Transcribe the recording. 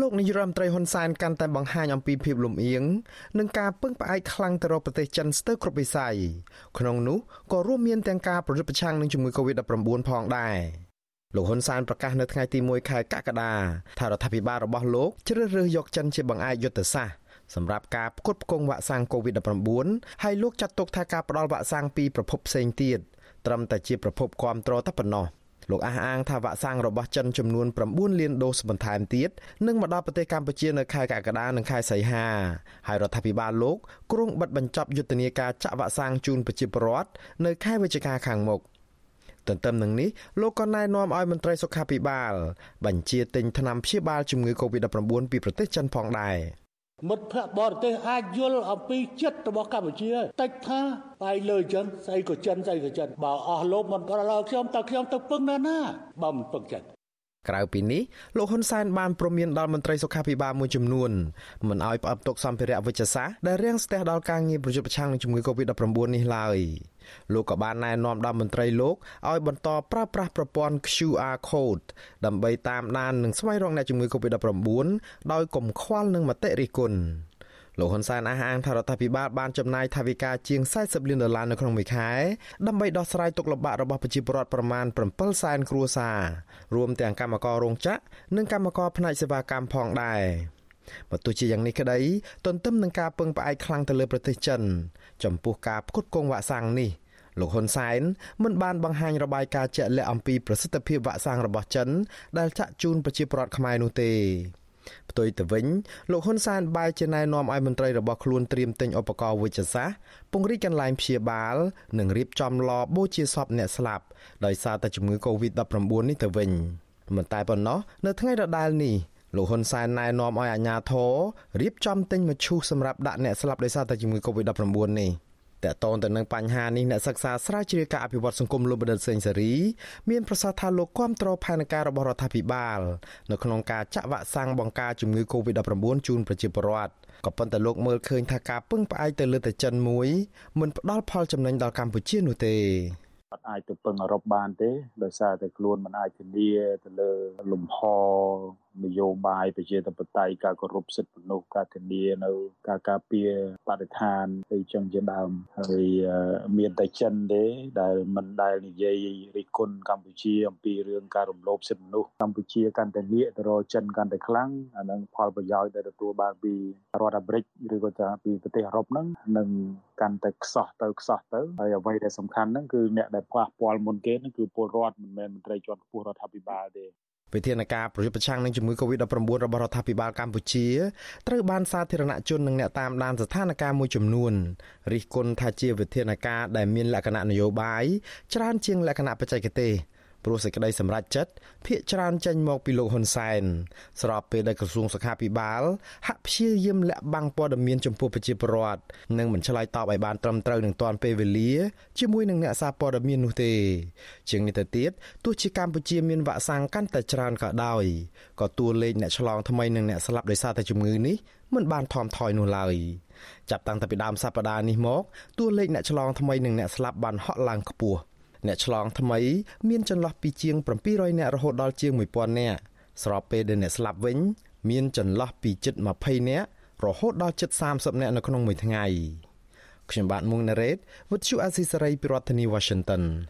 លោកនាយរដ្ឋមន្ត្រីហ៊ុនសែនកាន់តែបង្ហាញអំពីភាពលំអៀងនិងការពឹងផ្អែកខ្លាំងទៅរកប្រទេសចិនស្ទើរគ្រប់វិស័យក្នុងនោះក៏រួមមានទាំងការប្រយុទ្ធប្រឆាំងនឹងជំងឺ Covid-19 ផងដែរលោកហ៊ុនសែនប្រកាសនៅថ្ងៃទី1ខែកក្កដាថារដ្ឋាភិបាលរបស់លោកជ្រើសរើសយកចិនជាបង្អែកយុទ្ធសាស្ត្រសម្រាប់ការផ្គត់ផ្គង់វ៉ាក់សាំង COVID-19 ហើយលោកចាត់ទុកថាការផ្តល់វ៉ាក់សាំងពីប្រភពផ្សេងទៀតត្រឹមតែជាប្រភពគ្រប់គ្រងតែប៉ុណ្ណោះ លោកអះអាងថាវ៉ាក់សាំងរបស់ចិនចំនួន9លានដូសបន្ថែមទៀតនឹងមកដល់ប្រទេសកម្ពុជានៅខែកក្កដានិងខែសីហាហើយរដ្ឋាភិបាលលោកគ្រោងបិទបញ្ចប់យុទ្ធនាការចាក់វ៉ាក់សាំងជូនប្រជាពលរដ្ឋនៅខែវិច្ឆិកាខាងមុខទន្ទឹមនឹងនេះលោកក៏ណែនាំឲ្យមន្ត្រីសុខាភិបាល បញ្ជាទិញថ្នាំព្យាបាលជំងឺ Covid-19 ពីប្រទេសចិនផងដែរ។ មិត្តភ័ក្តិបរទេសអាចយល់អំពីចិត្តរបស់កម្ពុជាតិចថាឯងលើចិនស្អីក៏ចិនស្អីក៏ចិនបើអស់លោកមិនក៏ដល់ខ្ញុំតើខ្ញុំទៅពឹងណាណាបើមិនពឹងចិត្ត ក្រៅពីនេះលោកហ៊ុនសែនបានព្រមានដល់មន្ត្រីសុខាភិបាលមួយចំនួនមិនឲ្យផ្អាប់ទុកសម្ភារៈវិជ្ជសាស្ត្រដែលរាំងស្ទះដល់ការងារប្រយុទ្ធប្រឆាំងនឹងជំងឺ Covid-19 នេះឡើយលោកក៏បានណែនាំដល់មន្ត្រីលោកឲ្យបន្តប្រើប្រាស់ប្រព័ន្ធ QR code ដើម្បីតាមដាននិងស្វែងរកអ្នកជំងឺ Covid-19 ដោយកុំខ្វល់នឹងមតិរិះគន់ លោកហ៊ុនសែនអះអាងថារដ្ឋាភិបាលបានចំណាយថវិកាជាង40លានដុល្លារនៅក្នុងមួយខែដើម្បីដោះស្រាយទុក្ខលំបាករបស់ប្រជាពលរដ្ឋប្រមាណ7សែនគ្រួសាររួមទាំងកម្មកររោងចក្រនិងកម្មករផ្នែកសេវាកម្មផងដែរបើទោះជាយ៉ាងនេះក្តីទន្ទឹមនឹងការពឹងផ្អែកខ្លាំងទៅលើប្រទេសចិន ចំពោះការផ្គត់ផ្គង់វ៉ាក់សាំងនេះលោកហ៊ុនសែនមិនបានបង្ហាញរបាយការណ៍ជាក់លាក់អំពីប្រសិទ្ធភាពវ៉ាក់សាំងរបស់ចិនដែលចាក់ជូនប្រជាពលរដ្ឋខ្មែរនោះទេ ផ្ទុយទៅវិញលោកហ៊ុនសែនបែរជាណែនាំឲ្យមន្ត្រីរបស់ខ្លួនត្រៀមទិញឧបករណ៍វិទ្យាសាស្ត្រពង្រីកកន្លែងព្យាបាល និងរៀបចំឡបូជាសពអ្នកស្លាប់ដោយសារតែជំងឺ Covid-19 នេះទៅវិញមិនតែប៉ុណ្ណោះនៅថ្ងៃដដែលនេះលោកហ៊ុនសែនណែនាំឲ្យអាជ្ញាធររៀបចំទិញមឈូសសម្រាប់ដាក់អ្នកស្លាប់ដោយសារតែជំងឺ Covid-19 នេះ តកតងទៅនឹងបញ្ហានេះអ្នកសិក្សាស្រាវជ្រាវការអភិវឌ្ឍសង្គមលោកបណ្ឌិតសេងសេរីមានប្រសាសន៍ថាលោកគាំទ្រផែនការរបស់រដ្ឋាភិបាលនៅក្នុងការចាក់វ៉ាក់សាំងបង្ការជំងឺ Covid-19 ជូនប្រជាពលរដ្ឋក៏ប៉ុន្តែលោកមើលឃើញថាការពឹងផ្អែកទៅលើតែចិនមួយមិនផ្ដល់ផលចំណេញដល់កម្ពុជានោះទេអត់អាចទៅពឹងអឺរ៉ុបបានទេដោយសារតែខ្លួនមិនអាចធានាទៅលើលំហ នយោបាយប្រជាធិបតេយ្យការគោរពសិទ្ធិមនុស្សការធានានៅការការពារបរិស្ថានអីចឹងជាដើមហើយមានតែចិនទេដែលមិនដែលនិយាយរិះគន់កម្ពុជាអំពីរឿងការរំលោភសិទ្ធិមនុស្សកម្ពុជាកាន់តែងាកទៅរកចិនកាន់តែខ្លាំងអានឹងផលប្រយោជន៍ដែលទទួលបានពីរដ្ឋអាមេរិកឬក៏ថាពីប្រទេសអឺរ៉ុបហ្នឹងនឹងកាន់តែខ្សោះទៅខ្សោះទៅហើយអ្វីដែលសំខាន់ហ្នឹងគឺអ្នកដែលប៉ះពាល់មុនគេហ្នឹងគឺពលរដ្ឋមិនមែនមន្ត្រីជាន់ខ្ពស់រដ្ឋាភិបាលទេ វិធានការប្រយុទ្ធប្រឆាំងនឹងជំងឺ Covid-19 របស់រដ្ឋាភិបាលកម្ពុជាត្រូវបានសាធារណជននិងអ្នកតាមដានស្ថានភាពមួយចំនួនរិះគន់ថាជាវិធានការដែលមានលក្ខណៈនយោបាយច្រើនជាងលក្ខណៈបច្ចេកទេស ព្រោះសេចក្តីសម្រេចចិត្តភាកច្រើនចេញមកពីលោកហ៊ុនសែនស្របពេលដែលក្រសួងសុខាភិបាលហាក់ព្យាយាមលាក់បាំងព័ត៌មានចំពោះប្រជាពលរដ្ឋនិងមិនឆ្លើយតបឲ្យបានត្រឹមត្រូវនឹងទាន់ពេលវេលាជាមួយនឹងអ្នកសារព័ត៌មាននោះទេ ជាងនេះទៅទៀតទោះជាកម្ពុជាមានវ៉ាក់សាំងកាន់តែច្រើនក៏ដោយក៏តួលេខអ្នកឆ្លងថ្មីនិងអ្នកស្លាប់ដោយសារតែជំងឺនេះមិនបានថមថយនោះឡើយចាប់តាំងពីដើមសប្តាហ៍នេះមកតួលេខអ្នកឆ្លងថ្មីនិងអ្នកស្លាប់បានហក់ឡើងខ្ពស់ អ្នកឆ្លងថ្មីមានចន្លោះពីជាង700នាក់រហូតដល់ជាង1000នាក់ស្របពេលដែលអ្នកស្លាប់វិញមានចន្លោះពីជិត20នាក់រហូតដល់ជិត30នាក់នៅក្នុងមួយថ្ងៃខ្ញុំបាទមុងណារ៉េត With you Azisaray ពីរដ្ឋធានី Washington